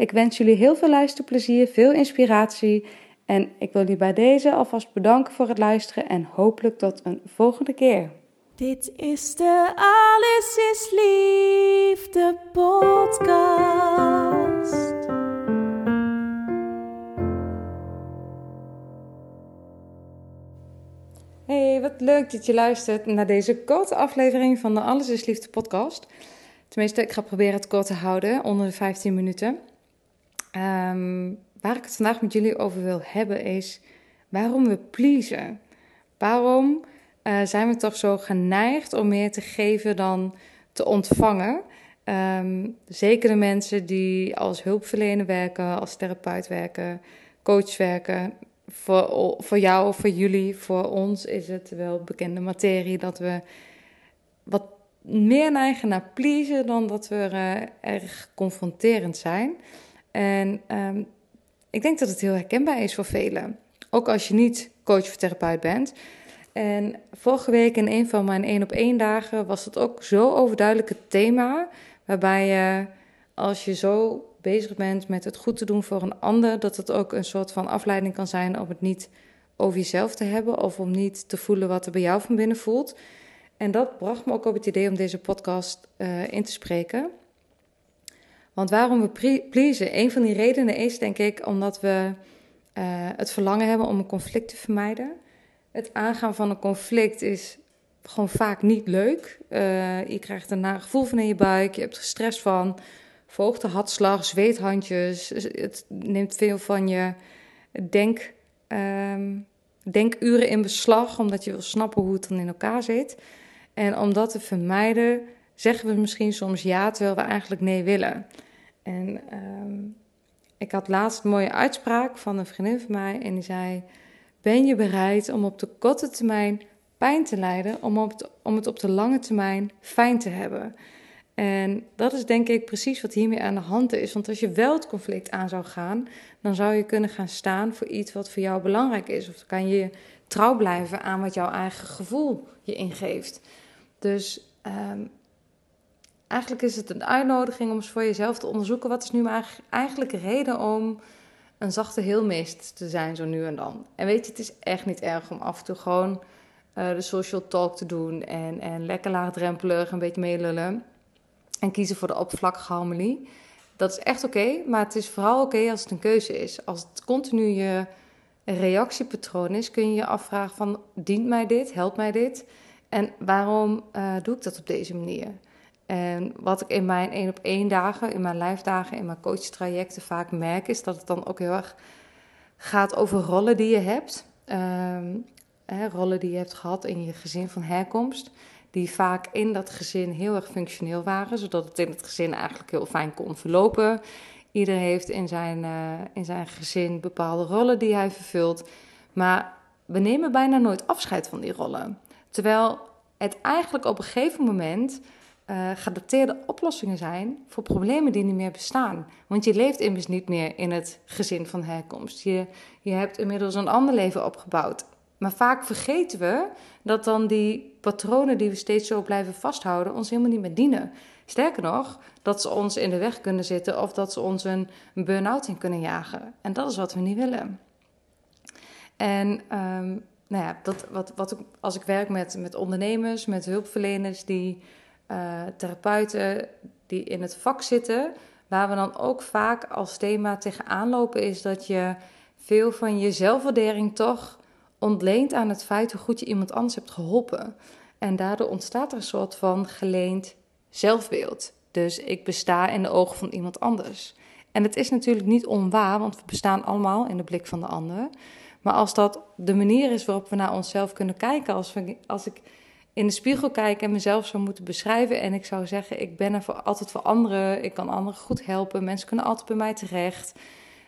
Ik wens jullie heel veel luisterplezier, veel inspiratie en ik wil jullie bij deze alvast bedanken voor het luisteren en hopelijk tot een volgende keer. Dit is de Alles is Liefde podcast. Hey, wat leuk dat je luistert naar deze korte aflevering van de Alles is Liefde podcast. Tenminste, ik ga proberen het kort te houden, onder de 15 minuten. Ehm, waar ik het vandaag met jullie over wil hebben is waarom we pleasen. Waarom eh, zijn we toch zo geneigd om meer te geven dan te ontvangen? Ehm, zeker de mensen die als hulpverlener werken, als therapeut werken, coach werken. Voor, voor jou of voor jullie, voor ons is het wel bekende materie dat we wat meer neigen naar pleasen dan dat we uh, erg confronterend zijn. En um, ik denk dat het heel herkenbaar is voor velen. Ook als je niet coach of therapeut bent. En vorige week in een van mijn één op één dagen was het ook zo overduidelijk het thema. Waarbij je, als je zo bezig bent met het goed te doen voor een ander, dat het ook een soort van afleiding kan zijn om het niet over jezelf te hebben of om niet te voelen wat er bij jou van binnen voelt. En dat bracht me ook op het idee om deze podcast uh, in te spreken. Want waarom we pleasen? Een van die redenen is, denk ik, omdat we uh, het verlangen hebben om een conflict te vermijden. Het aangaan van een conflict is gewoon vaak niet leuk. Uh, je krijgt een naar gevoel van in je buik, je hebt er stress van, verhoogde hartslag, zweethandjes. Het neemt veel van je denk, um, denkuren in beslag, omdat je wil snappen hoe het dan in elkaar zit. En om dat te vermijden, zeggen we misschien soms ja, terwijl we eigenlijk nee willen. En um, ik had laatst een mooie uitspraak van een vriendin van mij en die zei: Ben je bereid om op de korte termijn pijn te lijden, om, de, om het op de lange termijn fijn te hebben? En dat is denk ik precies wat hiermee aan de hand is. Want als je wel het conflict aan zou gaan, dan zou je kunnen gaan staan voor iets wat voor jou belangrijk is. Of kan je trouw blijven aan wat jouw eigen gevoel je ingeeft. Dus um, eigenlijk is het een uitnodiging om eens voor jezelf te onderzoeken: wat is nu eigenlijk reden om een zachte heelmeest te zijn, zo nu en dan? En weet je, het is echt niet erg om af en toe gewoon uh, de social talk te doen en, en lekker laagdrempelig een beetje meelullen en kiezen voor de oppervlakkige harmonie. Dat is echt oké, maar het is vooral oké als het een keuze is. Als het continu je reactiepatroon is, kun je je afvragen van, dient mij dit, helpt mij dit? En waarom uh, doe ik dat op deze manier? En wat ik in mijn één op één dagen, in mijn lijfdagen, in mijn coachtrajecten vaak merk, is dat het dan ook heel erg gaat over rollen die je hebt. Um, hè, rollen die je hebt gehad in je gezin van herkomst. Die vaak in dat gezin heel erg functioneel waren, zodat het in het gezin eigenlijk heel fijn kon verlopen. Ieder heeft in zijn, uh, in zijn gezin bepaalde rollen die hij vervult. Maar we nemen bijna nooit afscheid van die rollen. Terwijl het eigenlijk op een gegeven moment uh, gedateerde oplossingen zijn voor problemen die niet meer bestaan. Want je leeft immers niet meer in het gezin van herkomst. Je, je hebt inmiddels een ander leven opgebouwd. Maar vaak vergeten we dat dan die patronen die we steeds zo blijven vasthouden ons helemaal niet meer dienen. Sterker nog, dat ze ons in de weg kunnen zitten of dat ze ons een burn-out in kunnen jagen. En dat is wat we niet willen. En um, nou ja, dat, wat, wat als ik werk met, met ondernemers, met hulpverleners, die, uh, therapeuten die in het vak zitten, waar we dan ook vaak als thema tegenaan lopen, is dat je veel van je zelfwaardering toch ontleent aan het feit hoe goed je iemand anders hebt geholpen. En daardoor ontstaat er een soort van geleend zelfbeeld. Dus ik besta in de ogen van iemand anders. En het is natuurlijk niet onwaar, want we bestaan allemaal in de blik van de ander. Maar als dat de manier is waarop we naar onszelf kunnen kijken, als, als ik in de spiegel kijk en mezelf zou moeten beschrijven en ik zou zeggen: ik ben er voor, altijd voor anderen, ik kan anderen goed helpen, mensen kunnen altijd bij mij terecht,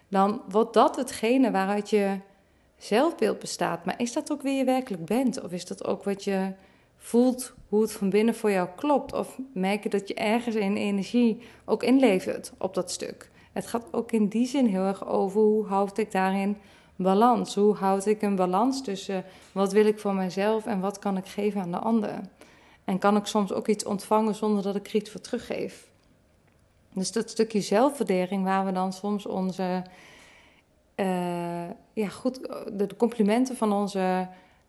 dan wordt dat hetgene waaruit je zelfbeeld bestaat. Maar is dat ook wie je werkelijk bent? Of is dat ook wat je voelt, hoe het van binnen voor jou klopt? Of merk je dat je ergens in energie ook inlevert op dat stuk? Het gaat ook in die zin heel erg over hoe houd ik daarin balans? Hoe houd ik een balans tussen wat wil ik voor mezelf en wat kan ik geven aan de ander? En kan ik soms ook iets ontvangen zonder dat ik er iets voor teruggeef? Dus dat stukje zelfwaardering waar we dan soms onze uh, ja, goed, de complimenten van onze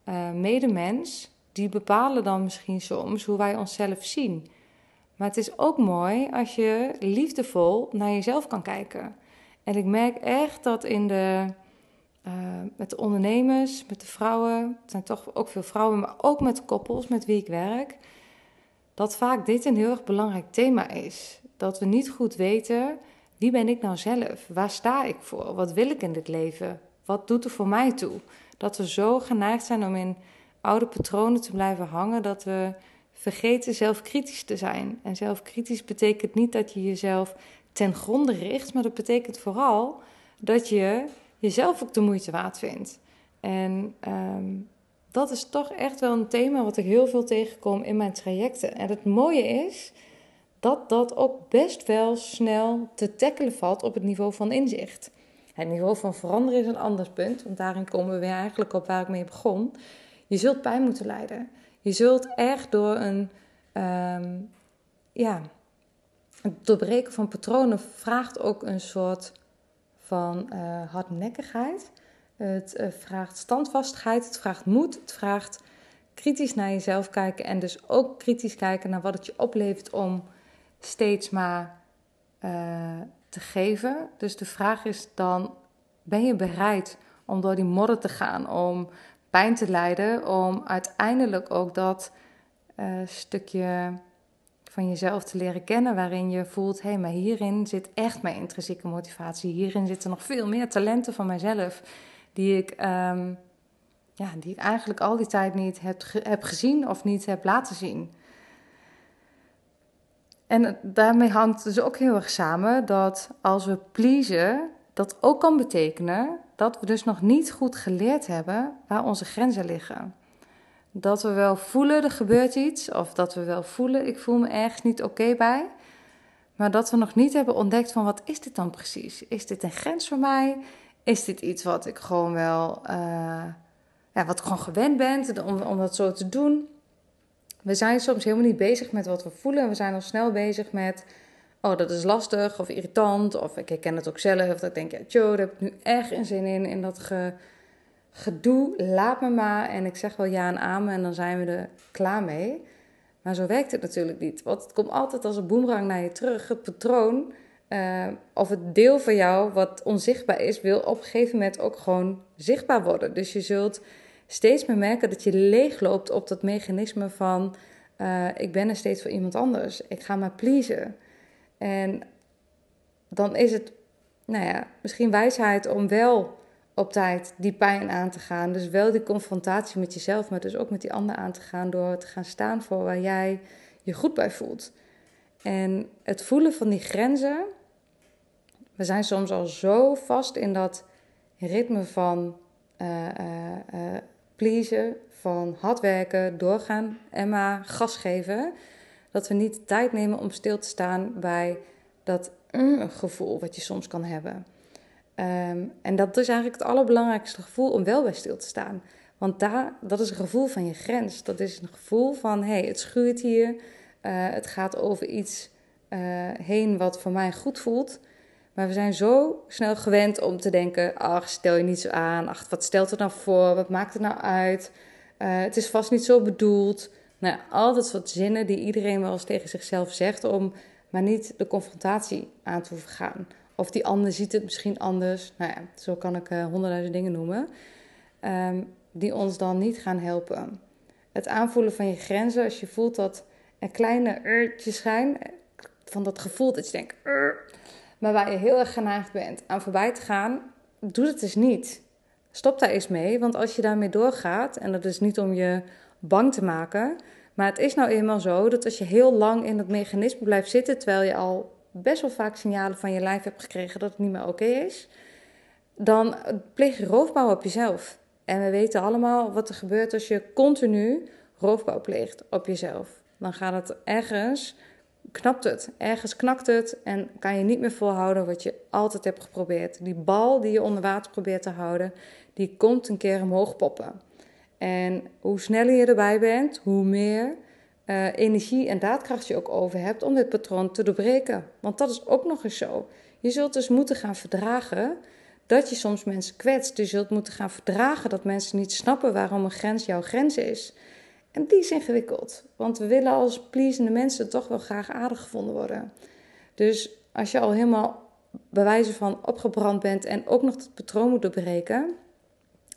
uh, medemens, die bepalen dan misschien soms hoe wij onszelf zien. Maar het is ook mooi als je liefdevol naar jezelf kan kijken. En ik merk echt dat in de, uh, met de ondernemers, met de vrouwen, het zijn toch ook veel vrouwen, maar ook met koppels met wie ik werk, dat vaak dit een heel erg belangrijk thema is. Dat we niet goed weten wie ben ik nou zelf? Waar sta ik voor? Wat wil ik in dit leven? Wat doet er voor mij toe? Dat we zo geneigd zijn om in oude patronen te blijven hangen dat we vergeten zelfkritisch te zijn. En zelfkritisch betekent niet dat je jezelf ten gronde richt, maar dat betekent vooral dat je jezelf ook de moeite waard vindt. En um, dat is toch echt wel een thema wat ik heel veel tegenkom in mijn trajecten. En het mooie is dat dat ook best wel snel te tackelen valt op het niveau van inzicht. Het niveau van veranderen is een ander punt, want daarin komen we weer eigenlijk op waar ik mee begon. Je zult pijn moeten lijden. Je zult echt door een, um, ja, het doorbreken van patronen vraagt ook een soort van uh, hardnekkigheid. Het uh, vraagt standvastigheid, het vraagt moed, het vraagt kritisch naar jezelf kijken en dus ook kritisch kijken naar wat het je oplevert om steeds maar uh, te geven. Dus de vraag is dan: ben je bereid om door die modder te gaan, om pijn te lijden, om uiteindelijk ook dat stukje van jezelf te leren kennen, waarin je voelt: hé, hey, maar hierin zit echt mijn intrinsieke motivatie. Hierin zitten nog veel meer talenten van mijzelf, die ik, um, ja, die ik eigenlijk al die tijd niet heb, heb gezien of niet heb laten zien. En daarmee hangt dus ook heel erg samen dat als we pleasen, dat ook kan betekenen dat we dus nog niet goed geleerd hebben waar onze grenzen liggen. Dat we wel voelen er gebeurt iets, of dat we wel voelen ik voel me ergens niet oké bij, maar dat we nog niet hebben ontdekt van wat is dit dan precies? Is dit een grens voor mij? Is dit iets wat ik gewoon wel, uh, ja, wat ik gewoon gewend ben om, om dat zo te doen? We zijn soms helemaal niet bezig met wat we voelen. We zijn al snel bezig met, oh, dat is lastig of irritant. Of ik herken het ook zelf. Dat ik denk, ja, Joe, daar heb ik nu echt geen zin in. In dat ge, gedoe, laat me maar. En ik zeg wel ja en amen en dan zijn we er klaar mee. Maar zo werkt het natuurlijk niet. Want het komt altijd als een boemerang naar je terug. Het patroon uh, of het deel van jou wat onzichtbaar is, wil op een gegeven moment ook gewoon zichtbaar worden. Dus je zult steeds meer merken dat je leegloopt op dat mechanisme van uh, ik ben er steeds voor iemand anders. Ik ga maar pleasen. En dan is het, nou ja, misschien wijsheid om wel op tijd die pijn aan te gaan. Dus wel die confrontatie met jezelf, maar dus ook met die ander aan te gaan door te gaan staan voor waar jij je goed bij voelt. En het voelen van die grenzen. We zijn soms al zo vast in dat ritme van uh, pleasen, van hard werken, doorgaan en maar gas geven. Dat we niet tijd nemen om stil te staan bij dat mm, gevoel wat je soms kan hebben. Um, en dat is eigenlijk het allerbelangrijkste gevoel om wel bij stil te staan. Want daar, dat is een gevoel van je grens. Dat is een gevoel van, hé, hey, het schuurt hier. Uh, het gaat over iets uh, heen wat voor mij goed voelt. Maar we zijn zo snel gewend om te denken: ach, stel je niet zo aan. Ach, wat stelt het nou voor? Wat maakt het nou uit? Uh, het is vast niet zo bedoeld. Nou, al dat soort zinnen die iedereen wel eens tegen zichzelf zegt om maar niet de confrontatie aan te hoeven gaan. Of die ander ziet het misschien anders. Nou ja, zo kan ik uh, honderdduizend dingen noemen. Um, die ons dan niet gaan helpen. Het aanvoelen van je grenzen, als je voelt dat er kleine urtjes zijn, van dat gevoel dat je denkt, maar waar je heel erg geneigd bent aan voorbij te gaan, doe het dus niet. Stop daar eens mee, want als je daarmee doorgaat, en dat is niet om je bang te maken, maar het is nou eenmaal zo dat als je heel lang in dat mechanisme blijft zitten, terwijl je al best wel vaak signalen van je lijf hebt gekregen dat het niet meer oké is, dan pleeg je roofbouw op jezelf. En we weten allemaal wat er gebeurt als je continu roofbouw pleegt op jezelf. Dan gaat het ergens, knapt het, ergens knakt het en kan je niet meer volhouden wat je altijd hebt geprobeerd. Die bal die je onder water probeert te houden, die komt een keer omhoog poppen. En hoe sneller je erbij bent, hoe meer uh, energie en daadkracht je ook over hebt om dit patroon te doorbreken. Want dat is ook nog eens zo. Je zult dus moeten gaan verdragen dat je soms mensen kwetst. Dus je zult moeten gaan verdragen dat mensen niet snappen waarom een grens jouw grens is. En die is ingewikkeld, want we willen als pleasende mensen toch wel graag aardig gevonden worden. Dus als je al helemaal bij wijze van opgebrand bent en ook nog het patroon moet doorbreken,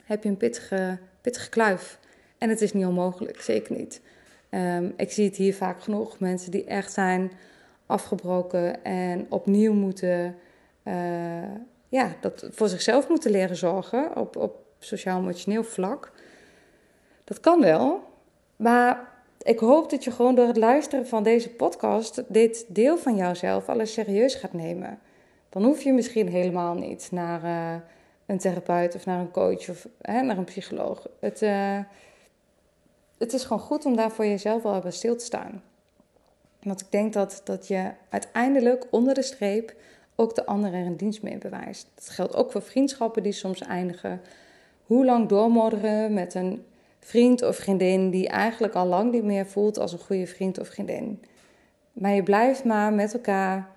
heb je een pittige, pittige kluif. En het is niet onmogelijk, zeker niet. Um, ik zie het hier vaak genoeg, mensen die echt zijn afgebroken en opnieuw moeten uh, ja, dat voor zichzelf moeten leren zorgen op, op sociaal-emotioneel vlak. Dat kan wel, maar ik hoop dat je gewoon door het luisteren van deze podcast dit deel van jouzelf alles serieus gaat nemen. Dan hoef je misschien helemaal niet naar uh, een therapeut of naar een coach of hè, naar een psycholoog. Het, uh, het is gewoon goed om daar voor jezelf wel bij stil te staan. Want ik denk dat, dat je uiteindelijk onder de streep ook de ander er een dienst mee bewijst. Dat geldt ook voor vriendschappen die soms eindigen. Hoe lang doormodderen met een vriend of vriendin die eigenlijk al lang niet meer voelt als een goede vriend of vriendin. Maar je blijft maar met elkaar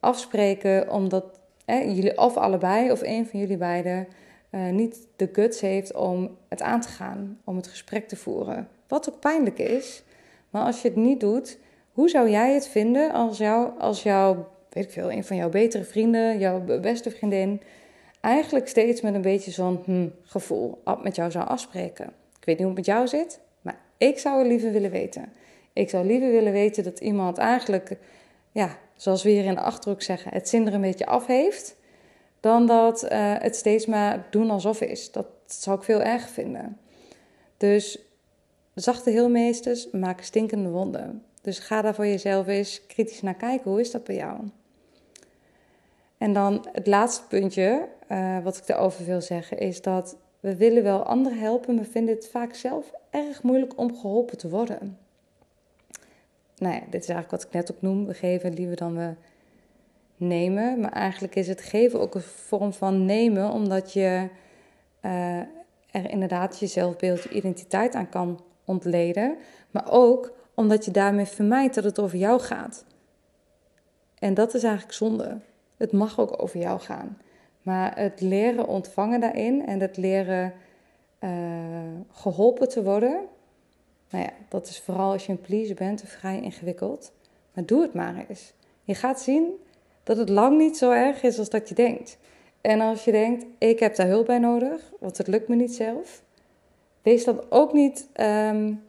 afspreken omdat jullie of allebei of een van jullie beiden uh, niet de guts heeft om het aan te gaan, om het gesprek te voeren. Wat ook pijnlijk is. Maar als je het niet doet, hoe zou jij het vinden als, jou, als jouw weet ik veel, een van jouw betere vrienden, jouw beste vriendin, eigenlijk steeds met een beetje zo'n hm, gevoel met jou zou afspreken. Ik weet niet hoe het met jou zit, maar ik zou het liever willen weten. Ik zou liever willen weten dat iemand eigenlijk, ja, zoals we hier in de achterhoek zeggen, het zin er een beetje af heeft, dan dat uh, het steeds maar doen alsof is. Dat zou ik veel erger vinden. Dus zachte heelmeesters maken stinkende wonden. Dus ga daar voor jezelf eens kritisch naar kijken. Hoe is dat bij jou? En dan het laatste puntje uh, wat ik daarover wil zeggen is dat we willen wel anderen helpen, maar vinden het vaak zelf erg moeilijk om geholpen te worden. Nou ja, dit is eigenlijk wat ik net ook noem. We geven liever dan we nemen. Maar eigenlijk is het geven ook een vorm van nemen, omdat je uh, er inderdaad je zelfbeeld, je identiteit aan kan ontleden. Maar ook omdat je daarmee vermijdt dat het over jou gaat. En dat is eigenlijk zonde. Het mag ook over jou gaan. Maar het leren ontvangen daarin en het leren uh, geholpen te worden, nou ja, dat is vooral als je een pleaser bent vrij ingewikkeld. Maar doe het maar eens. Je gaat zien dat het lang niet zo erg is als dat je denkt. En als je denkt, ik heb daar hulp bij nodig, want het lukt me niet zelf, wees dan ook niet um,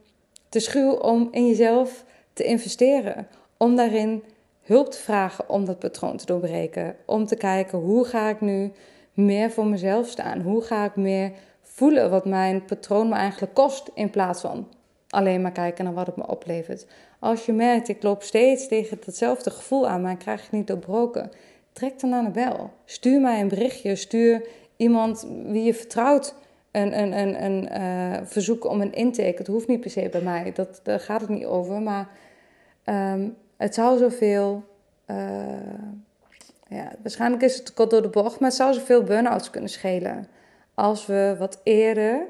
te schuw om in jezelf te investeren. Om daarin hulp te vragen om dat patroon te doorbreken. Om te kijken hoe ga ik nu meer voor mezelf staan? Hoe ga ik meer voelen wat mijn patroon me eigenlijk kost in plaats van alleen maar kijken naar wat het me oplevert. Als je merkt, ik loop steeds tegen hetzelfde gevoel aan, maar ik krijg het niet doorbroken. Trek dan aan de bel. Stuur mij een berichtje. Stuur iemand wie je vertrouwt een, een, een, een uh, verzoek om een intake. Het hoeft niet per se bij mij, dat, daar gaat het niet over. Maar um, het zou zoveel. Uh, ja, waarschijnlijk is het kort door de bocht, maar het zou zoveel burn-outs kunnen schelen. Als we wat eerder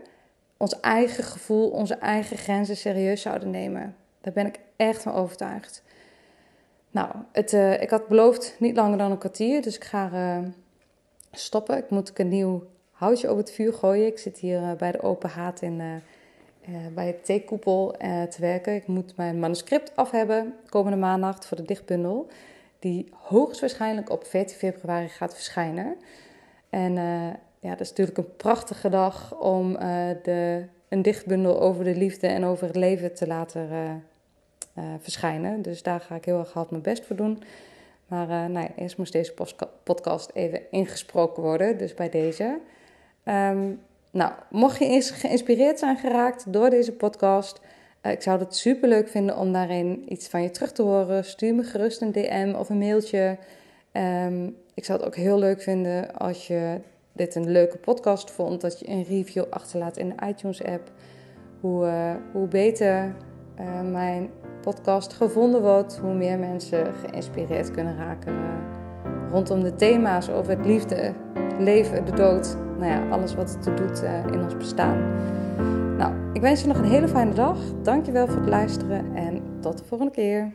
ons eigen gevoel, onze eigen grenzen serieus zouden nemen. Daar ben ik echt van overtuigd. Nou, het, uh, ik had beloofd niet langer dan een kwartier, dus ik ga stoppen. Ik moet een nieuw houtje over het vuur gooien. Ik zit hier uh, bij de open haat in, bij het theekoepel te werken. Ik moet mijn manuscript af hebben komende maandag voor de dichtbundel. Die hoogstwaarschijnlijk op 14 februari gaat verschijnen. En ja, dat is natuurlijk een prachtige dag om de, een dichtbundel over de liefde en over het leven te laten verschijnen. Dus daar ga ik heel erg hard mijn best voor doen. Maar uh, nou ja, eerst moest deze podcast even ingesproken worden, dus bij deze. Um, nou, mocht je geïnspireerd zijn geraakt door deze podcast, uh, ik zou het super leuk vinden om daarin iets van je terug te horen. Stuur me gerust een DM of een mailtje. Um, ik zou het ook heel leuk vinden als je dit een leuke podcast vond, dat je een review achterlaat in de iTunes-app. Hoe, hoe beter mijn podcast gevonden wordt, hoe meer mensen geïnspireerd kunnen raken rondom de thema's over het liefde, leven, de dood. Nou ja, alles wat het doet uh, in ons bestaan. Nou, ik wens je nog een hele fijne dag. Dankjewel voor het luisteren en tot de volgende keer.